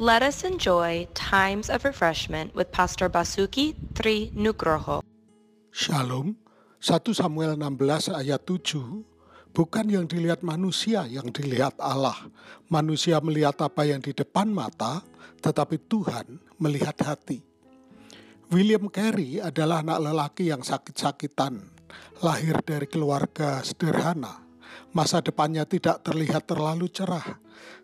Let us enjoy times of refreshment with Pastor Basuki Tri Nugroho. Shalom, 1 Samuel 16 ayat 7, bukan yang dilihat manusia yang dilihat Allah. Manusia melihat apa yang di depan mata, tetapi Tuhan melihat hati. William Carey adalah anak lelaki yang sakit-sakitan, lahir dari keluarga sederhana. Masa depannya tidak terlihat terlalu cerah,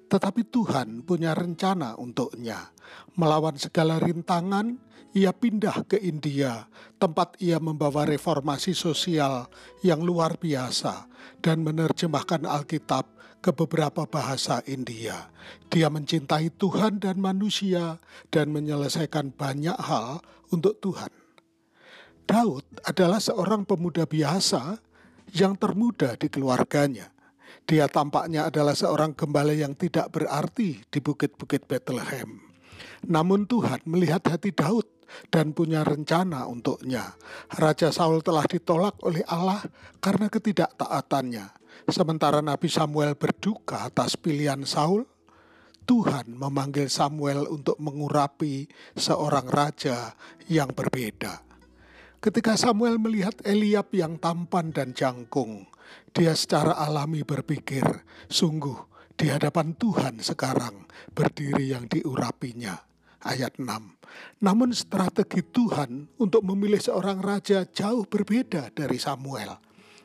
tetapi Tuhan punya rencana untuknya. Melawan segala rintangan, ia pindah ke India, tempat ia membawa reformasi sosial yang luar biasa dan menerjemahkan Alkitab ke beberapa bahasa India. Dia mencintai Tuhan dan manusia dan menyelesaikan banyak hal untuk Tuhan. Daud adalah seorang pemuda biasa yang termuda di keluarganya. Dia tampaknya adalah seorang gembala yang tidak berarti di bukit-bukit Bethlehem. Namun Tuhan melihat hati Daud dan punya rencana untuknya. Raja Saul telah ditolak oleh Allah karena ketidaktaatannya. Sementara Nabi Samuel berduka atas pilihan Saul, Tuhan memanggil Samuel untuk mengurapi seorang raja yang berbeda. Ketika Samuel melihat Eliab yang tampan dan jangkung, dia secara alami berpikir, sungguh di hadapan Tuhan sekarang berdiri yang diurapinya. Ayat 6. Namun strategi Tuhan untuk memilih seorang raja jauh berbeda dari Samuel.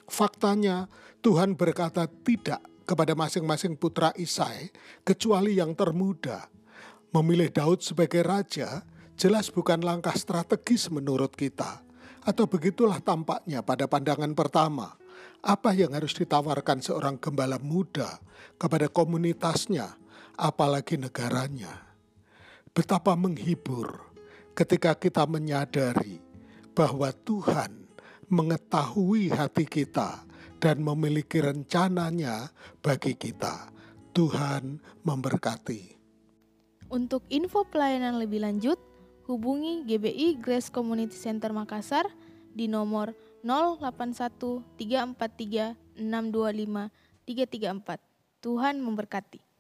Faktanya Tuhan berkata tidak kepada masing-masing putra Isai kecuali yang termuda. Memilih Daud sebagai raja jelas bukan langkah strategis menurut kita atau begitulah tampaknya pada pandangan pertama. Apa yang harus ditawarkan seorang gembala muda kepada komunitasnya, apalagi negaranya? Betapa menghibur ketika kita menyadari bahwa Tuhan mengetahui hati kita dan memiliki rencananya bagi kita. Tuhan memberkati. Untuk info pelayanan lebih lanjut, hubungi GBI Grace Community Center Makassar di nomor 081 343 625 334. Tuhan memberkati.